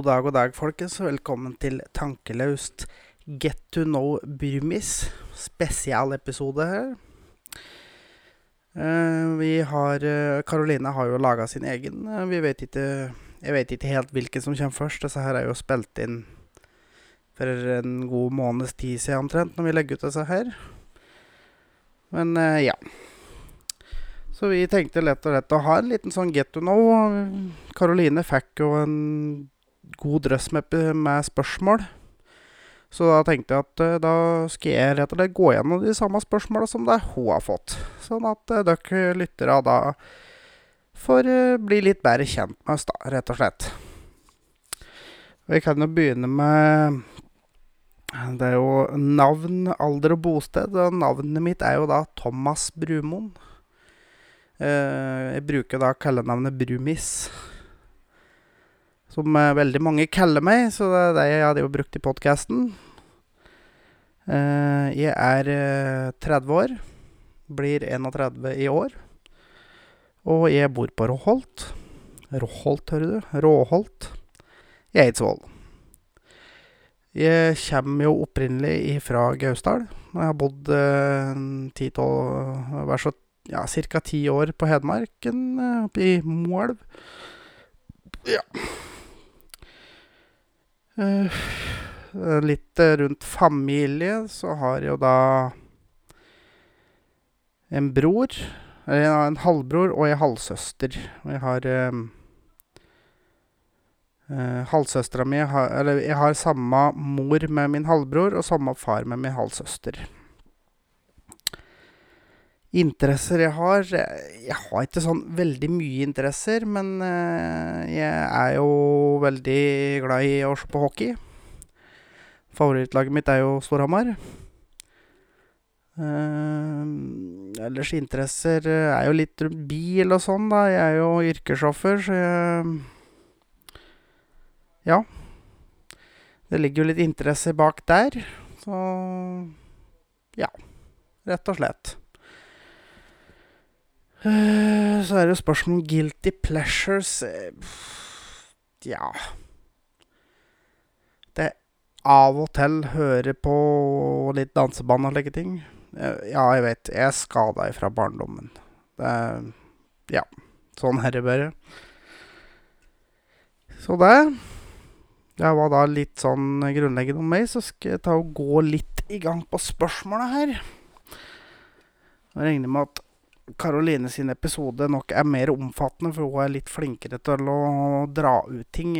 God dag, god dag, folkens, velkommen til Tankelaust Get to know Burmis. Spesialepisode her. Eh, vi har Karoline har jo laga sin egen. eh, vi vet ikke Jeg vet ikke helt hvilken som kommer først. Disse her er jo spilt inn for en god måneds tid siden omtrent, når vi legger ut disse her. Men eh, ja. Så vi tenkte lett og lett å ha en liten sånn get to know. Karoline fikk jo en god drøss med, med spørsmål. Så da tenkte jeg at eh, da skal jeg rett og slett gå gjennom de samme spørsmåla som det hun har fått. Sånn at eh, dere lyttere da får eh, bli litt bedre kjent med oss, da, rett og slett. Vi kan jo begynne med Det er jo navn, alder og bosted. Og navnet mitt er jo da Thomas Brumoen. Jeg bruker da kallenavnet Brumis. Som eh, veldig mange kaller meg, så det er det jeg hadde jo brukt i podkasten. Eh, jeg er eh, 30 år. Blir 31 i år. Og jeg bor på Råholt. Råholt, hører du? Råholt. I Eidsvoll. Jeg kommer jo opprinnelig fra Gausdal. Jeg har bodd eh, Vær ja, ti år på Hedmarken, eh, oppe i Moelv. Ja. Eh, litt eh, rundt familie, så har jeg jo da en bror, eller ja, en halvbror og en halvsøster. Og jeg har eh, eh, Halvsøstera mi har Eller jeg har samme mor med min halvbror og samme far med min halvsøster. Interesser jeg har Jeg har ikke sånn veldig mye interesser, men eh, jeg er jo veldig glad i å se på hockey. Favorittlaget mitt er jo Storhamar. Uh, ellers interesser er jo litt bil og sånn, da. Jeg er jo yrkessjåfør, så jeg Ja. Det ligger jo litt interesser bak der, så Ja. Rett og slett. Eh, Så er det spørsmål om guilty pleasures. eh, Ja Det av og til hører på litt danseband og slike ting. Eh, Ja, jeg vet. Jeg er skada ifra barndommen. Det Ja. Sånn er det bare. Så det Det var da litt sånn grunnleggende om meg, så skal jeg ta og gå litt i gang på spørsmåla her. Jeg regner med at Karoline sin episode nok er mer omfattende, for hun er litt flinkere til å dra ut ting.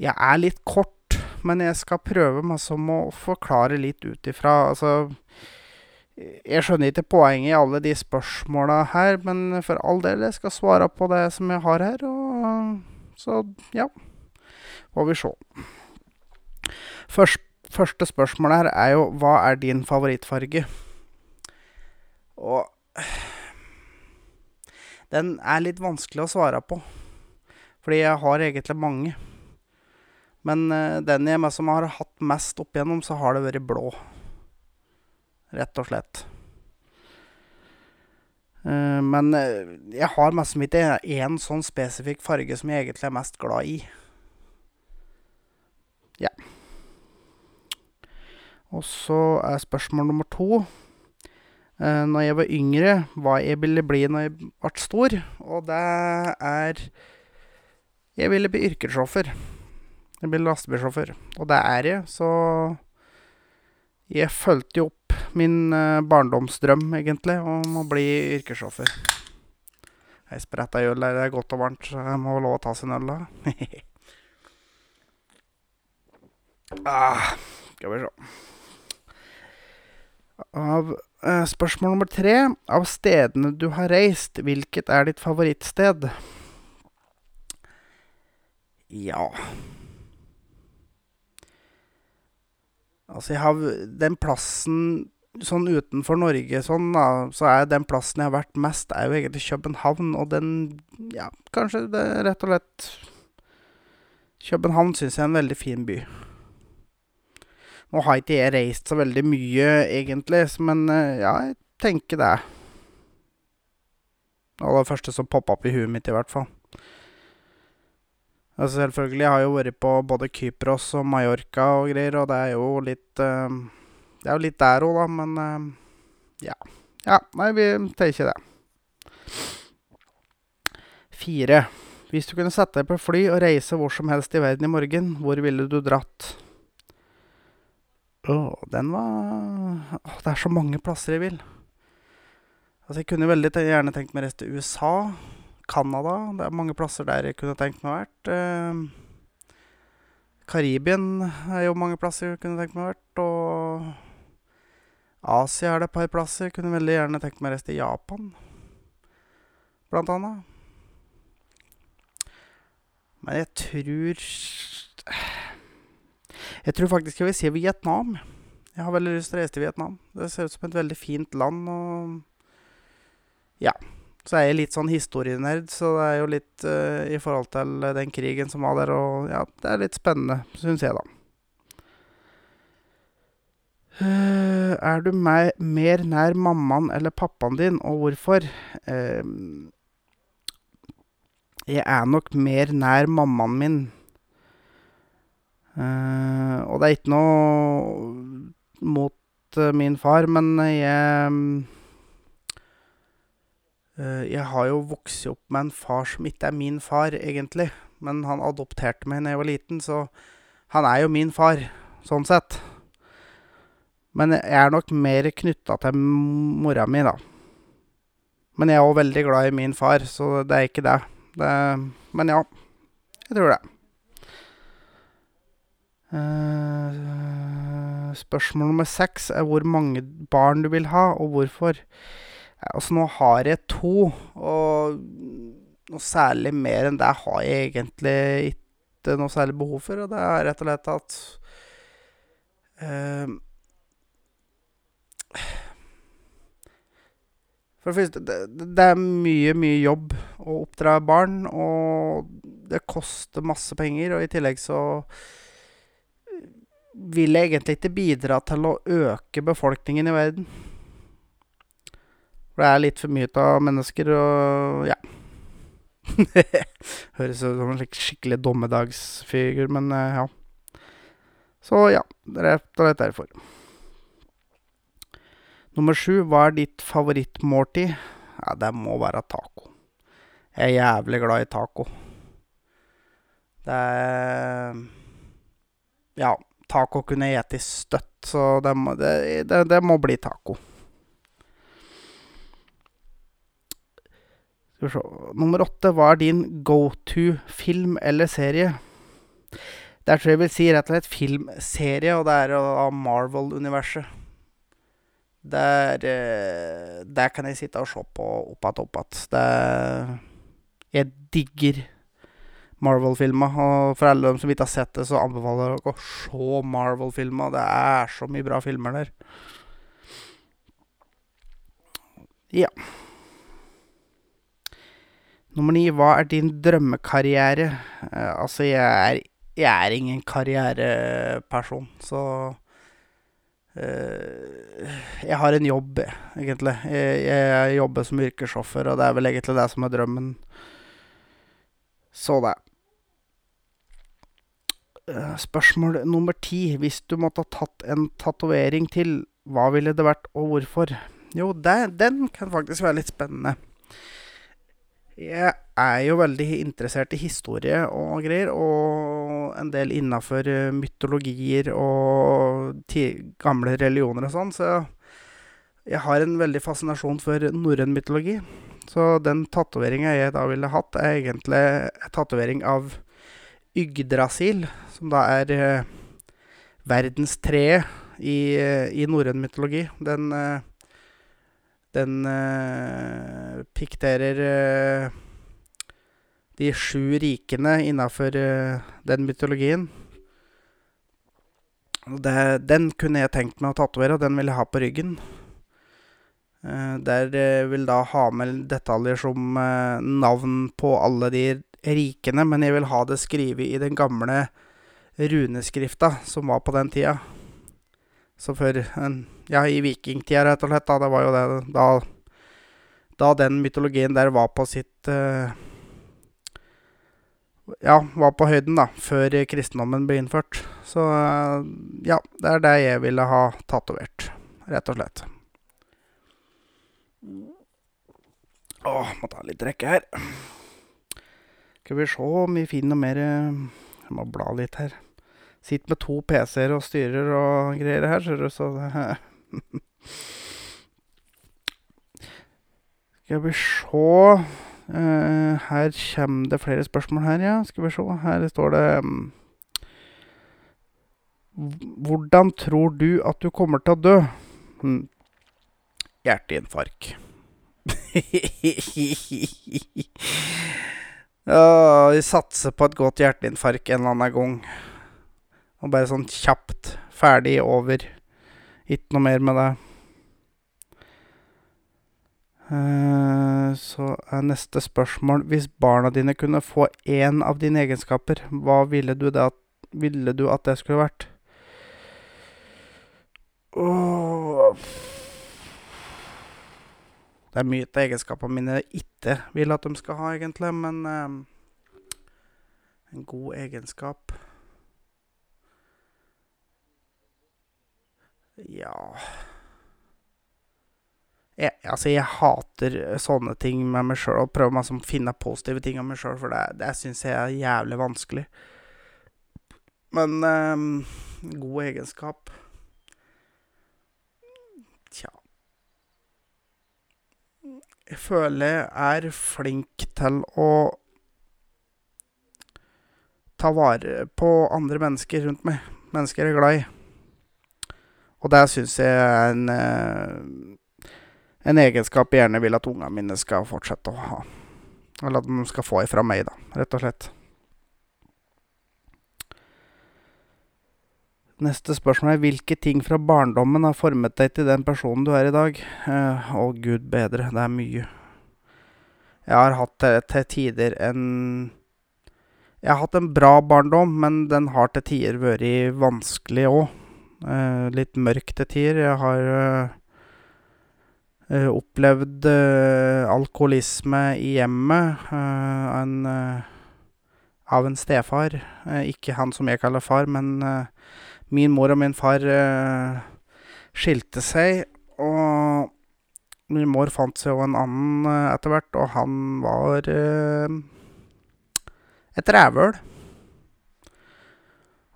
Jeg, er litt kort, men jeg skal prøve meg som å forklare litt ut ifra Altså Jeg skjønner ikke poenget i alle de spørsmåla her, men for all del, jeg skal svare på det som jeg har her, og så ja. Får vi se. Først, første spørsmål her er jo hva er din favorittfarge? Og den er litt vanskelig å svare på. Fordi jeg har egentlig mange. Men eh, den jeg som har hatt mest opp igjennom, så har det vært blå. Rett og slett. Eh, men eh, jeg har mest ikke én sånn spesifikk farge som jeg egentlig er mest glad i. Ja. Og så er spørsmål nummer to Når jeg var yngre, hva jeg ville bli når jeg ble stor. Og det er Jeg ville bli yrkessjåfør. Jeg ville lastebilsjåfør. Og det er jeg, så jeg fulgte jo opp min eh, barndomsdrøm, egentlig, om å bli yrkessjåfør. Jeg spretta øl der det er godt og varmt, så jeg må lov å ta en øl, da. ah, skal vi se. Av eh, spørsmål nummer tre. Av stedene du har reist, hvilket er ditt favorittsted? Ja Altså, jeg har den plassen sånn utenfor Norge sånn, da, så er den plassen jeg har vært mest, er jo egentlig København, og den Ja, kanskje det er rett og slett København syns jeg er en veldig fin by. Nå har ikke jeg reist så veldig mye, egentlig, men eh, ja, jeg tenker det. Det var det første som poppa opp i huet mitt, i hvert fall. Altså selvfølgelig, jeg har jo vært på både Kypros og Mallorca og greier, og det er jo litt eh, Det er jo litt der òg, da, men eh, ja. Ja, nei, vi tenker det. Fire. Hvis du kunne sette deg på fly og reise hvor som helst i verden i morgen, hvor ville du dratt? Å, den var Å, det er så mange plasser jeg vil. Altså, jeg kunne veldig gjerne tenkt meg å reise til USA. Canada. Det er mange plasser der jeg kunne tenkt meg å vært. Eh, Karibien er jo mange plasser jeg kunne tenkt meg å vært. Og Asia er det et par plasser. Jeg kunne veldig gjerne tenkt meg å reise til Japan, blant annet. Men jeg tror Jeg tror faktisk jeg vil si Vietnam. Jeg har veldig lyst til å reise til Vietnam. Det ser ut som et veldig fint land, og Ja. Så er jeg litt sånn historienerd, så det er jo litt uh, i forhold til den krigen som var der, og ja, det er litt spennende, syns jeg, da. Uh, er du mer, mer nær mammaen eller pappaen din, og hvorfor? Uh, jeg er nok mer nær mammaen min. Og det er ikke noe mot min far, men jeg Uh, jeg har jo vokst opp med en far som ikke er min far, egentlig. Men han adopterte meg da jeg var liten, så han er jo min far, sånn sett. Men jeg er nok mer knytta til mora mi, da. Men jeg er òg veldig glad i min far, så det er ikke det. det men ja, jeg tror det. Uh, spørsmål nummer seks er hvor mange barn du vil ha, og hvorfor. Altså, nå har jeg to, og noe særlig mer enn det har jeg egentlig ikke noe særlig behov for, og det er rett og slett at uh, For det første, det, det er mye, mye jobb å oppdra barn, og det koster masse penger, og i tillegg så vil egentlig ikke bidra til å øke befolkningen i verden. For det er litt for mye av mennesker, og ja. Høres ut som en skikkelig dommedagsfigur, men uh, ja. Så ja, rett og slett derfor. Nummer sju, hva er ditt favorittmåltid? Ja, det må være taco. Jeg er jævlig glad i taco. Det er Ja, taco kunne jeg spist støtt, så det må, det, det, det må bli taco. Skal vi se Nummer åtte. Hva er din go to-film eller serie? Der tror jeg vil si rett og slett filmserie, og det er av Marvel-universet. Der Der kan jeg sitte og se på opp og opp igjen. Jeg digger Marvel-filmer, og for alle dem som ikke har sett det, så anbefaler jeg dere å se Marvel-filmer. Det er så mye bra filmer der. Ja. Nummer ni, hva er din drømmekarriere? Uh, altså, jeg er, jeg er ingen karriereperson, så uh, Jeg har en jobb, egentlig. Jeg, jeg, jobber som yrkessjåfør, og det er vel egentlig det som er drømmen. Så det. Uh, spørsmål nummer ti. Hvis du måtte ha tatt en tatovering til, hva ville det vært, og hvorfor? Jo, det, den kan faktisk være litt spennende. Jeg er jo veldig interessert i historie og greier, og en del innafor eh, mytologier og gamle religioner og sånn, så jeg har en veldig fascinasjon for norrøn mytologi. Så den tatoveringa jeg da ville hatt, er egentlig en tatovering av Yggdrasil, som da er eh, verdenstreet i, eh, i norrøn mytologi. Den eh, den uh, pikterer de sju rikene innafor den mytologien. Det, den kunne jeg tenkt meg å tatovere, og den vil jeg ha på ryggen. Der vil da ha med detaljer som navn på alle de rikene, men jeg vil ha det skrevet i den gamle runeskrifta som var på den tida. Så før Ja, i vikingtida, rett og slett. Da, det var jo det Da, da den mytologien der var på sitt uh, Ja, var på høyden, da, før kristendommen ble innført. Så ja, det er det jeg ville ha tatovert, rett og slett. Åh, må ta litt drikke her. Skal vi sjå om vi finner noe mer Jeg må bla litt her. Sitter med to PC-er og styrer og greier her, ser du, så det Skal vi sjå Her kjem det flere spørsmål her, ja. Skal vi sjå, her står det Hvordan tror du at du kommer til å dø? Hm, hjerteinfarkt. Ja, vi satser på et godt hjerteinfarkt en eller annen gang. Og bare sånn kjapt. Ferdig, over. Ikke noe mer med det. Så er neste spørsmål Hvis barna dine kunne få én av dine egenskaper, hva ville du det at ville du at det skulle vært? Åh Det er mye av egenskapene mine jeg ikke vil at de skal ha, egentlig, men en god egenskap. Ja. Jeg Altså, jeg hater sånne ting med meg sjøl, og prøver masse å finne positive ting om meg sjøl, for det det syns jeg er jævlig vanskelig. Men god egenskap Jeg føler jeg er flink til å ta vare på andre mennesker rundt meg, mennesker jeg er glad i. Og det syns jeg er en en egenskap jeg gjerne vil at ungene mine skal fortsette å ha, eller at de skal få ifra meg, da, rett og slett. Neste spørsmål er hvilke ting fra barndommen har formet deg til den personen du er i dag? Å gud bedre, det er mye. Jeg har hatt til tider en Jeg har hatt en bra barndom, men den har til tider vært vanskelig òg. Litt mørk til tider. Jeg har opplevd alkoholisme i hjemmet en av en stefar, ikke han som jeg kaller far, men min mor og min far skilte seg, og min mor fant seg jo en annen etter hvert, og han var et rævøl.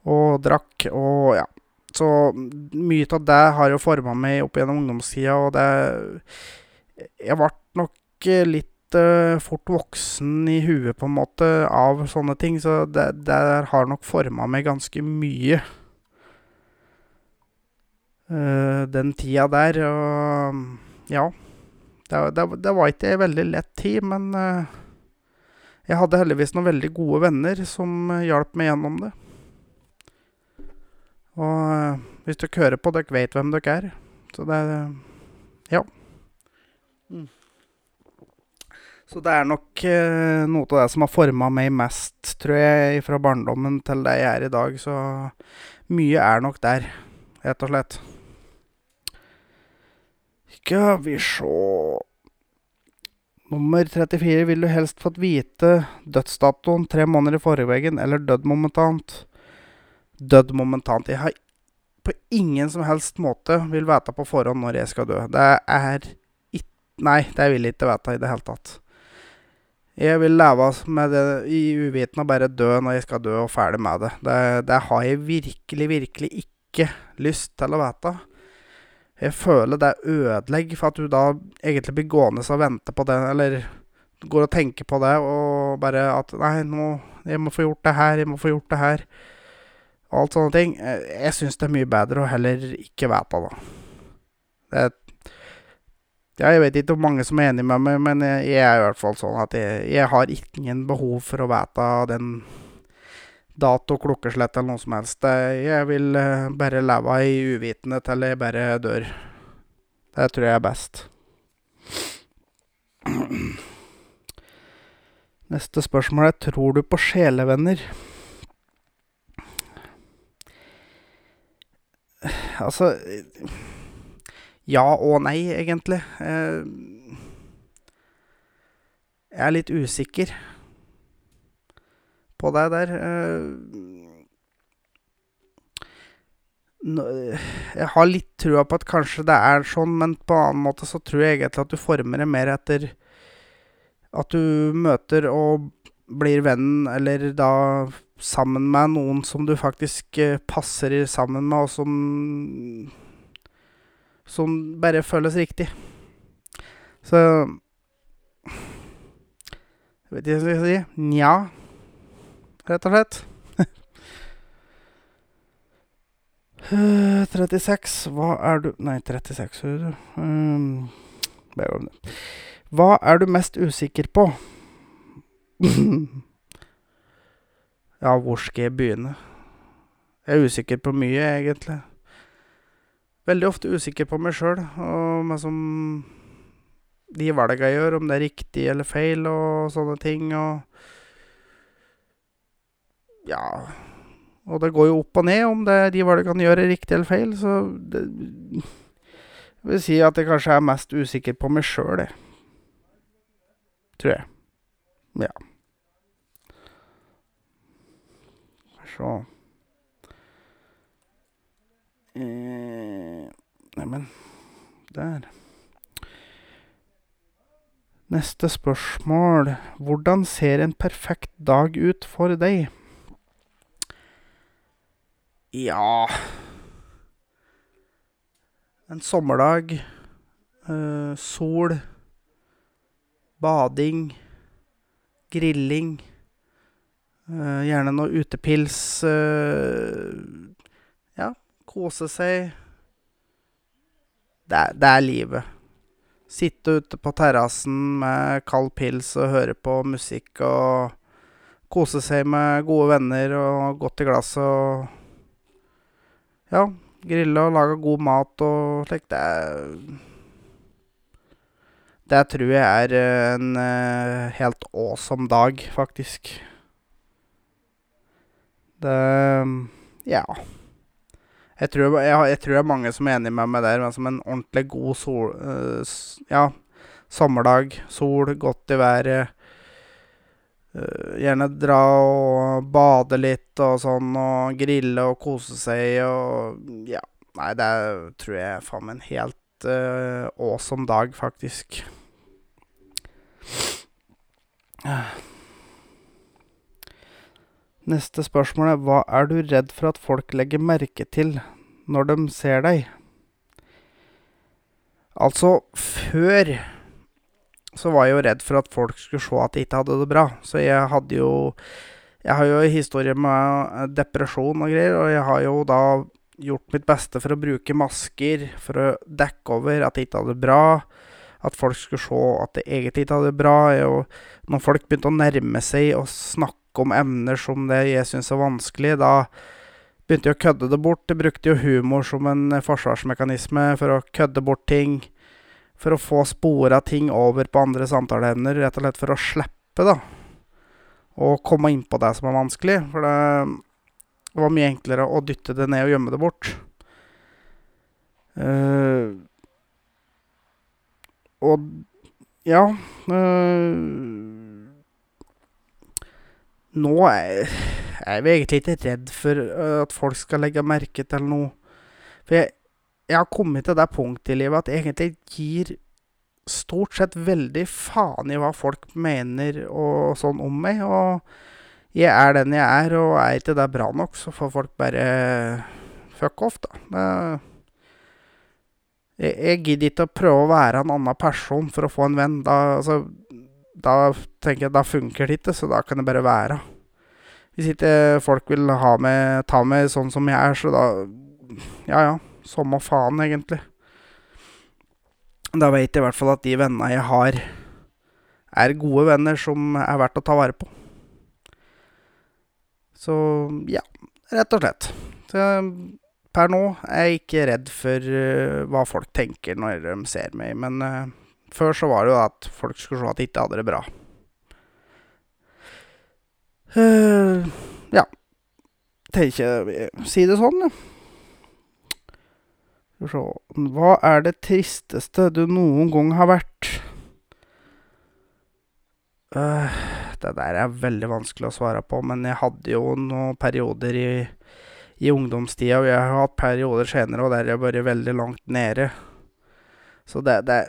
og drakk og, ja, så mye av det har jo forma meg opp gjennom ungdomstida, og det Jeg ble nok litt fort voksen i huet, på en måte, av sånne ting, så det det har nok forma meg ganske mye, den tida der, og ja, det det det var ikke ei veldig lett tid, men jeg hadde heldigvis noen veldig gode venner som hjalp meg gjennom det. Og hvis dere hører på, dere vet hvem dere er, så det ja. Så det er nok noe av det som har forma meg mest, tror jeg, fra barndommen til det jeg er i dag, så mye er nok der, rett og slett. Skal vi sjå Nummer 34 vil du helst fått vite dødsdatoen tre måneder i forveien eller dødd momentant? Dødd momentant. Jeg har på ingen som helst måte vil vite på forhånd når jeg skal dø. Det er ikke nei, det vil jeg ikke vite i det hele tatt. Jeg vil leve med det i uviten og bare dø når jeg skal dø, og ferdig med det. Det det har jeg virkelig, virkelig ikke lyst til å vite. Jeg føler det ødelegger, for at du da egentlig blir gående og vente på det, eller går og tenker på det, og bare at Nei, nå jeg må få gjort det her, jeg må få gjort det her, og alt sånne ting. Jeg syns det er mye bedre å heller ikke vite, da. Det Ja, jeg vet ikke hvor mange som er enig med meg, men jeg er i hvert fall sånn at jeg jeg har ingen behov for å vite den dato, klokkeslett eller noe som helst. Jeg vil bare leve i uvitende til jeg bare dør. Det tror jeg er best. Neste spørsmål er tror du på sjelevenner? Altså, ja og nei, egentlig. Jeg er litt usikker på deg der. Jeg har litt trua på at kanskje det er sånn, men på en annen måte så tror jeg egentlig at du former det mer etter at du møter og blir venn, eller da sammen med noen som du faktisk passer sammen med, og som Som bare føles riktig. Så Jeg vet ikke hva jeg skal si. Nja, rett og slett. 36, hva er du Nei, 36, hører du. Det. Hva er du mest usikker på? Ja, hvor skal jeg begynne? Jeg er usikker på mye, egentlig. Veldig ofte usikker på meg sjøl, og meg som De valga jeg gjør, om det er riktig eller feil og sånne ting, og Ja, og det går jo opp og ned om det de valgene jeg gjør, er riktig eller feil, så det Jeg vil si at jeg kanskje er mest usikker på meg sjøl, det. Tror jeg. Ja. Så eh, Neimen, der. Neste spørsmål. Hvordan ser en perfekt dag ut for deg? Ja En sommerdag, sol, bading, grilling, gjerne noe utepils, ja, kose seg det Det er livet. Sitte ute på terrassen med kald pils og høre på musikk og kose seg med gode venner og godt i glasset og, ja, grille og lage god mat og slikt, det Det tror jeg er en helt awesome dag, faktisk. Det, ja. Jeg tror, jeg jeg tror det er mange som er enig med meg der, men som en ordentlig god sol ja, sommerdag, sol, godt i været, gjerne dra og bade litt og sånn og grille og kose seg og, ja, nei, det tror jeg er faen meg en helt awesome dag, faktisk. Neste spørsmål er Hva er du redd for at folk legger merke til når de ser deg? Altså, før så var jeg jo redd for at folk skulle se at jeg ikke hadde det bra, så jeg hadde jo Jeg har jo historie med depresjon og greier, og jeg har jo da gjort mitt beste for å bruke masker for å dekke over at jeg ikke hadde det bra, at folk skulle se at jeg egentlig ikke hadde det bra, og når folk begynte å nærme seg og snakke om emner som det jeg syns er vanskelig, da begynte jeg å kødde det bort, jeg brukte jo humor som en forsvarsmekanisme for å kødde bort ting, for å få spora ting over på andre samtaleemner, rett og slett for å slippe, da, å komme inn på det som er vanskelig, for det var mye enklere å dytte det ned og gjemme det bort. Og, ja Nå er er vi egentlig ikke redd for at folk skal legge merke til noe, for jeg jeg har kommet til det punktet i livet at jeg egentlig gir stort sett veldig faen i hva folk mener og sånn om meg, og jeg er den jeg er, og er ikke det bra nok, så får folk bare fuck off, da. Det jeg jeg gidder ikke å prøve å være en annen person for å få en venn, da, altså, da tenker jeg da funker det ikke, så da kan det bare være. Hvis ikke folk vil ha meg ta meg sånn som jeg er, så da ja ja, samme faen, egentlig. Da vet jeg i hvert fall at de vennene jeg har, er gode venner som er verdt å ta vare på. Så, ja, rett og slett. Så per nå er jeg ikke redd for hva folk tenker når de ser meg, men før så var det jo at folk skulle se at jeg ikke hadde det bra. Ja, tenker vi si det sånn, jeg. Skal hva er det tristeste du noen gang har vært? Det der er veldig vanskelig å svare på, men jeg hadde jo noen perioder i i ungdomstida, og jeg har hatt perioder senere og der jeg har vært veldig langt nede. Så det det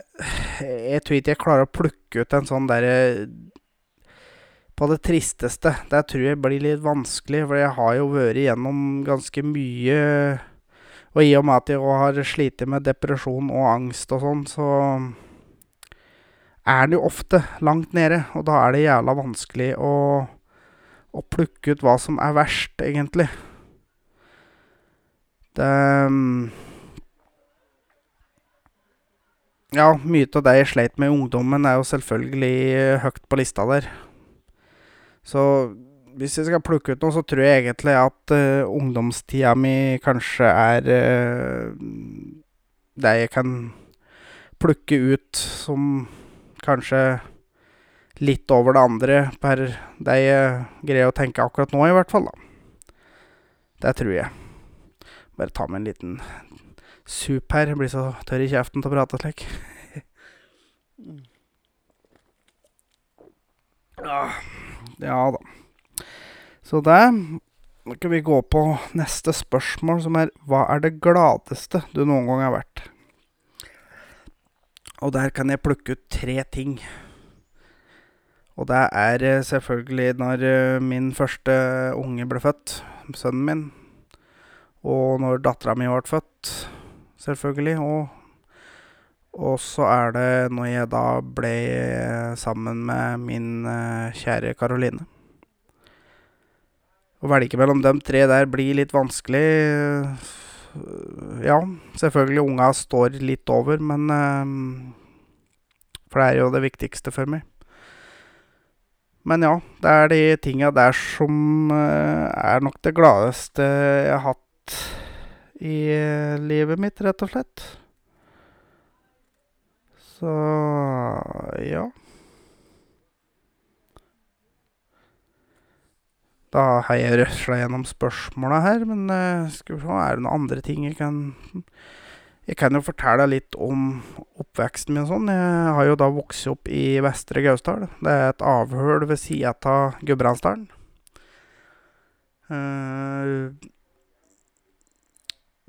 Jeg tror ikke jeg klarer å plukke ut en sånn derre På det tristeste. Det tror jeg blir litt vanskelig, for jeg har jo vært igjennom ganske mye. Og i og med at jeg òg har slitt med depresjon og angst og sånn, så er en jo ofte langt nede, og da er det jævla vanskelig å å plukke ut hva som er verst, egentlig. Det Ja, mye av det jeg sleit med i ungdommen, er jo selvfølgelig høyt på lista der. Så hvis jeg skal plukke ut noe, så tror jeg egentlig at ungdomstida mi kanskje er det jeg kan plukke ut som kanskje litt over det andre per det jeg greier å tenke akkurat nå, i hvert fall, da. Det tror jeg. Bare ta med en liten sup her, jeg blir så tørr i kjeften til å prate slik. Ja da. Så det Nå kan vi gå på neste spørsmål, som er Hva er det gladeste du noen gang har vært? Og der kan jeg plukke ut tre ting. Og det er selvfølgelig når min første unge ble født, sønnen min, og når dattera mi ble født, selvfølgelig, og og så er det når jeg da ble sammen med min kjære Karoline. Å velge mellom dem tre der blir litt vanskelig, ja, selvfølgelig, unga står litt over, men For det er jo det viktigste for meg. Men ja, det er de tinga der som er nok det gladeste jeg har hatt i livet mitt, rett og slett. Så, ja. Da har jeg røsla gjennom spørsmåla her, men skal vi se, er det noen andre ting jeg kan Jeg kan jo fortelle litt om oppveksten min og sånn. Jeg har jo da vokst opp i Vestre Gausdal. Det er et avhøl ved sida av Gudbrandsdalen.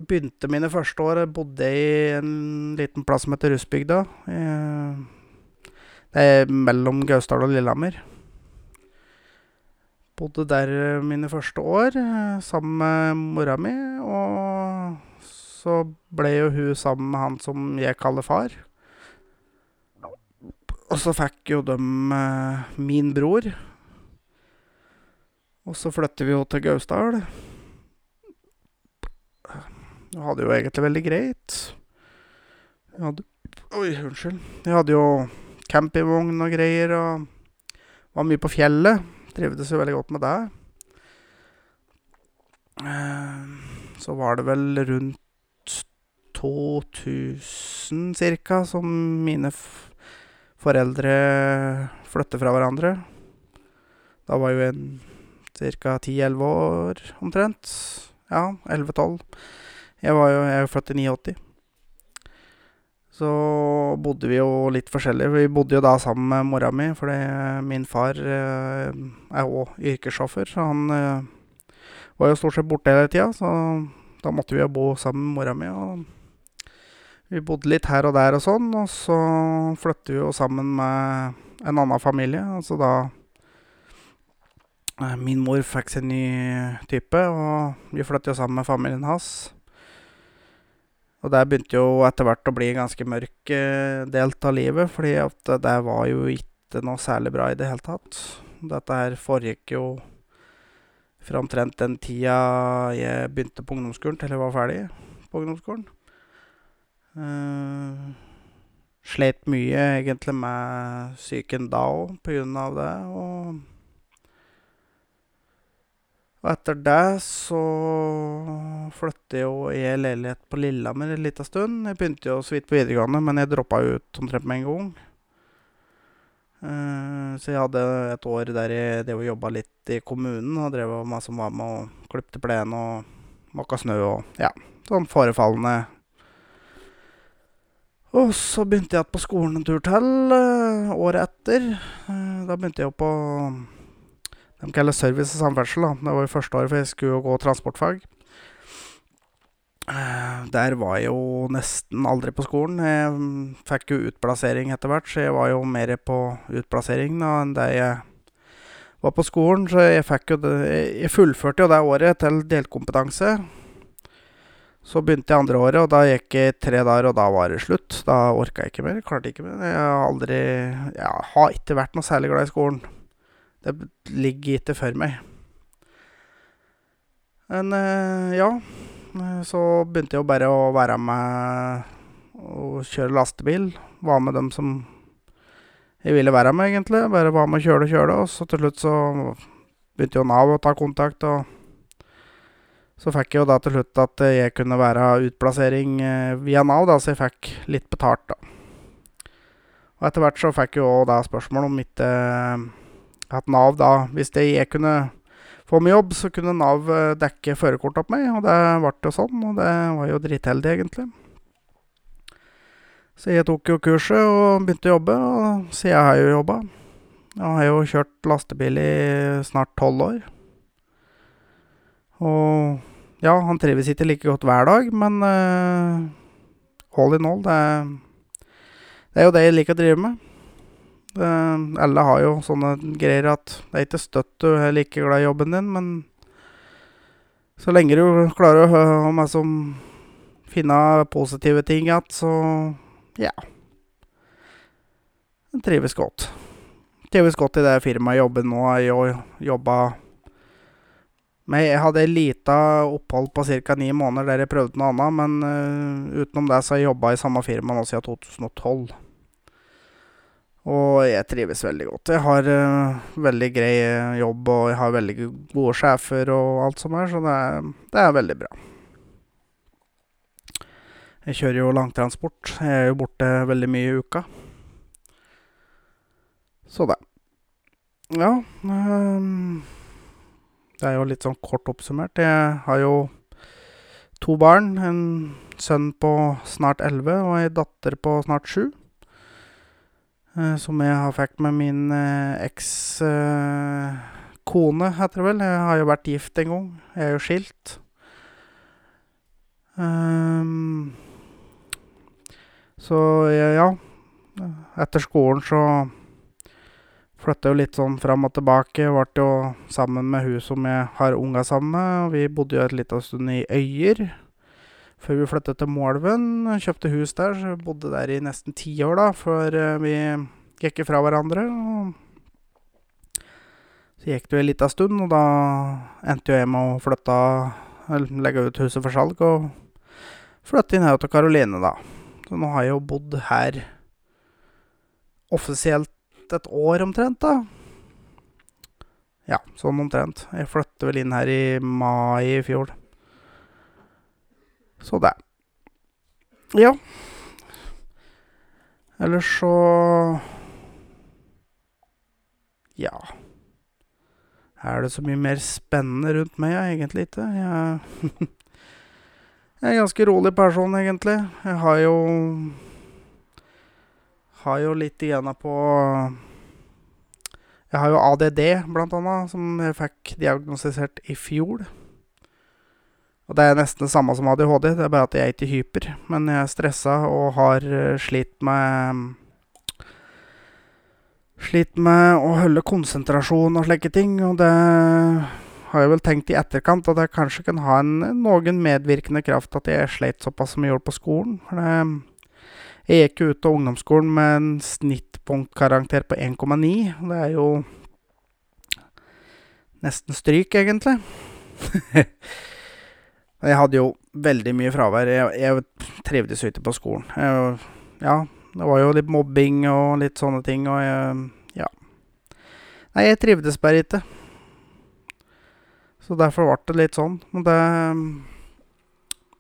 Begynte mine første år bodde i en liten plass som heter Russbygda. Det er mellom Gausdal og Lillehammer. Bodde der mine første år sammen med mora mi, og så ble jo hun sammen med han som jeg kaller far. Og så fikk jo dem min bror, og så flytter vi jo til Gausdal Jeg hadde jo egentlig veldig greit. Jeg hadde oi, unnskyld, jeg hadde jo campingvogn og greier, og var mye på fjellet, trivdes jo veldig godt med det. Så var det vel rundt to tusen, cirka, som mine foreldre flyttet fra hverandre. Da var jo en ti elleve år, omtrent. Ja, elleve tolv. Jeg var jo jeg er født i ni åtti. Så bodde vi jo litt forskjellig. Vi bodde jo da sammen med mora mi, fordi min far er òg yrkessjåfør, så han var jo stort sett borte hele tida, så da måtte vi jo bo sammen med mora mi, og vi bodde litt her og der og sånn, og så flyttet vi jo sammen med en annen familie, altså da Min mor fikk seg ny type, og vi flyttet jo sammen med familien hans. Og det begynte jo etter hvert å bli en ganske mørk del av livet, fordi at det var jo ikke noe særlig bra i det hele tatt. Dette her foregikk jo fra omtrent den tida jeg begynte på ungdomsskolen, til jeg var ferdig på ungdomsskolen. Slet mye, egentlig, med psyken da òg, av det, og Og etter det så flytta jo i leilighet på Lillehammer en lita stund. Jeg begynte jo så vidt på videregående, men jeg droppa ut omtrent med en gang. Så jeg hadde et år der jeg drev og jobba litt i kommunen, og drev ma som var med og klipte plen og måka snø og, ja, sånn forefallende Og så begynte jeg igjen på skolen en tur til eh, året etter. Eh, Da begynte jeg jo på De kaller service og samferdsel, da. Det var jo første året, for jeg skulle gå transportfag. Eh, Der var jeg jo nesten aldri på skolen. Jeg mm, fikk jo utplassering etter hvert, så jeg var jo mer på utplassering da enn det jeg var på skolen. Så jeg fikk jo det Jeg fullførte jo det året til delkompetanse. Så begynte jeg andre året, og da gikk jeg tre dager, og da var det slutt. Da orka jeg ikke mer. Klarte ikke mer. Jeg har aldri Jeg har ikke vært noe særlig glad i skolen. Det ligger ikke for meg. Men eh, ja. Eh, Så begynte jeg bare å være med og kjøre lastebil. Var med dem som jeg ville være med, egentlig. Bare var med og kjøre og kjøre. Og så til slutt så begynte jo Nav å ta kontakt, og så fikk jeg jo da til slutt at jeg kunne være utplassering eh, via Nav, da, så jeg fikk litt betalt, da. Og etter hvert så fikk jeg jo da spørsmål om ikke at Nav da Hvis det jeg kunne få meg jobb, så kunne Nav eh, dekke førerkortet opp meg, og det ble jo sånn, og det var jo dritheldig, egentlig. Så jeg tok jo kurset og begynte å jobbe, og siden har jeg jo jobba. Jeg har jo kjørt lastebil i snart tolv år. Og ja, han trives ikke like godt hver dag, men uh, all in all, det, det er jo det jeg liker å drive med. Alle har jo sånne greier at det er ikke støtt du er like glad i jobben din, men så lenge du klarer å ha meg som finne positive ting igjen, så ja. Jeg trives godt. Trives godt i det firmaet jeg jobber nå. Jeg jobba men jeg hadde lite opphold på ca. ni måneder der jeg prøvde noe annet, men uh, utenom det så har jeg jobba i samme firma nå siden 2012. Og jeg trives veldig godt. Jeg har uh, veldig grei eh, jobb, og jeg har veldig gode sjefer og alt som er, så det er, det er veldig bra. Jeg kjører jo langtransport. Jeg er jo borte veldig mye i uka. Så det. Ja um, Det er jo litt sånn kort oppsummert. Jeg har jo to barn. En sønn på snart elleve og ei datter på snart sju. Eh, som jeg har fikk med min ekskone, eks eh, heter det vel. Jeg har jo vært gift en gang. Jeg er jo skilt. Um, så ja. Etter skolen så flytta jo litt sånn fram og tilbake. Ble jo sammen med hun som jeg har unga sammen med. Vi bodde jo et liten stund i Øyer. Før vi flyttet til Målven. Kjøpte hus der, så bodde der i nesten ti år, da, før eh, vi gikk fra hverandre. Så gikk det jo en lita stund, og da endte jeg med å flytte Eller legge ut huset for salg og flytte inn her til Karoline, da. Så nå har jeg jo bodd her offisielt et år omtrent, da. Ja, sånn omtrent. Jeg flyttet vel inn her i mai i fjor. Så det. Ja. Ellers så Ja. Er det så mye mer spennende rundt meg? Ja, egentlig ikke. Jeg, jeg er en ganske rolig person, egentlig. Jeg har jo Har jo litt igjen på Jeg har jo ADD, blant annet, som jeg fikk diagnostisert i fjor. Og det er nesten det samme som ADHD, det er bare at jeg er ikke hyper. Men jeg er stressa og har eh, slitt med Slitt med å holde konsentrasjon og slike ting, og det har jeg vel tenkt i etterkant at jeg kanskje kan ha en noen medvirkende kraft at jeg sleit såpass som jeg gjorde på skolen. For det, jeg gikk jo ut av ungdomsskolen med en snittpunktkarakter på 1,9. og Det er jo nesten stryk, egentlig. Jeg hadde jo veldig mye fravær. Jeg, jeg trivdes ikke på skolen. Jeg, ja, det var jo litt mobbing og litt sånne ting, og jeg Ja. Nei, jeg trivdes bare ikke. Så derfor ble det litt sånn. Men det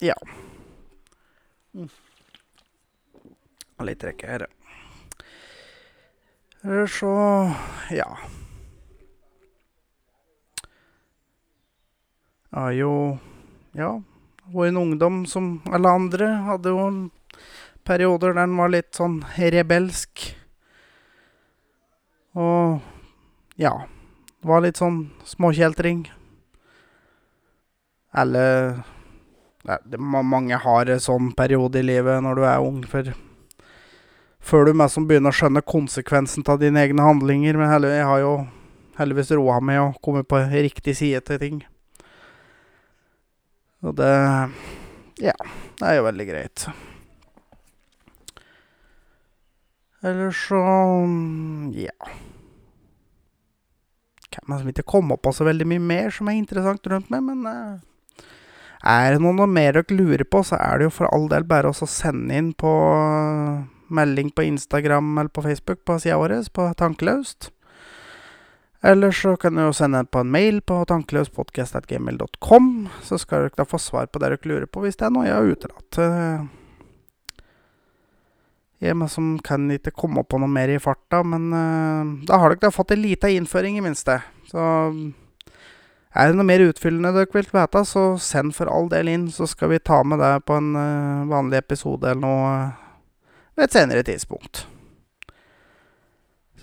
Ja. Mm. Litt rekke her. Eller så Ja. Jeg har jo Ja, og en ungdom som alle andre. Hadde jo perioder der den var litt sånn rebelsk. Og ja. Det var litt sånn småkjeltring. Eller det, det, mange har en sånn periode i livet når du er ung, for før du mest begynner å skjønne konsekvensen av dine egne handlinger. Men jeg har jo heldigvis roa meg og kommet på riktig side til ting. Og det Ja, det er jo veldig greit. Ellers så Ja. Kan som ikke komme på så veldig mye mer som er interessant rundt meg, men uh, er det noe mer dere lurer på, så er det jo for all del bare å sende inn på uh, melding på Instagram eller på Facebook på sida vår, på Tankeløst. Eller så kan du jo sende på en mail på tankeløspodkast.gmail.com, så skal dere da få svar på det dere lurer på, hvis det er noe jeg har utelatt. Jeg som kan ikke komme på noe mer i farta, men uh, da har dere da fått en lita innføring, i minste. Så er det noe mer utfyllende dere vil vite, så send for all del inn, så skal vi ta med det på en uh, vanlig episode eller noe ved et senere tidspunkt.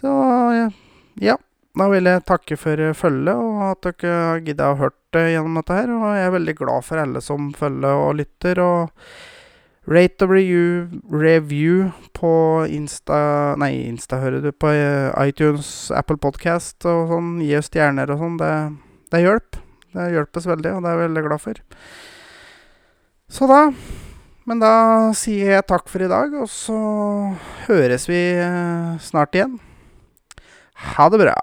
Så ja. ja. Da vil jeg takke for følget, og at dere har gidda å høre gjennom dette her. Og jeg er veldig glad for alle som følger og lytter. Og rate og review, review på Insta Nei, Insta hører du på eh, iTunes, Apple Podcast og sånn. Gi oss stjerner og sånn. Det, det hjelper. Det hjelpes veldig, og det er jeg veldig glad for. Så da Men da sier jeg takk for i dag, og så høres vi eh, snart igjen. Ha det bra.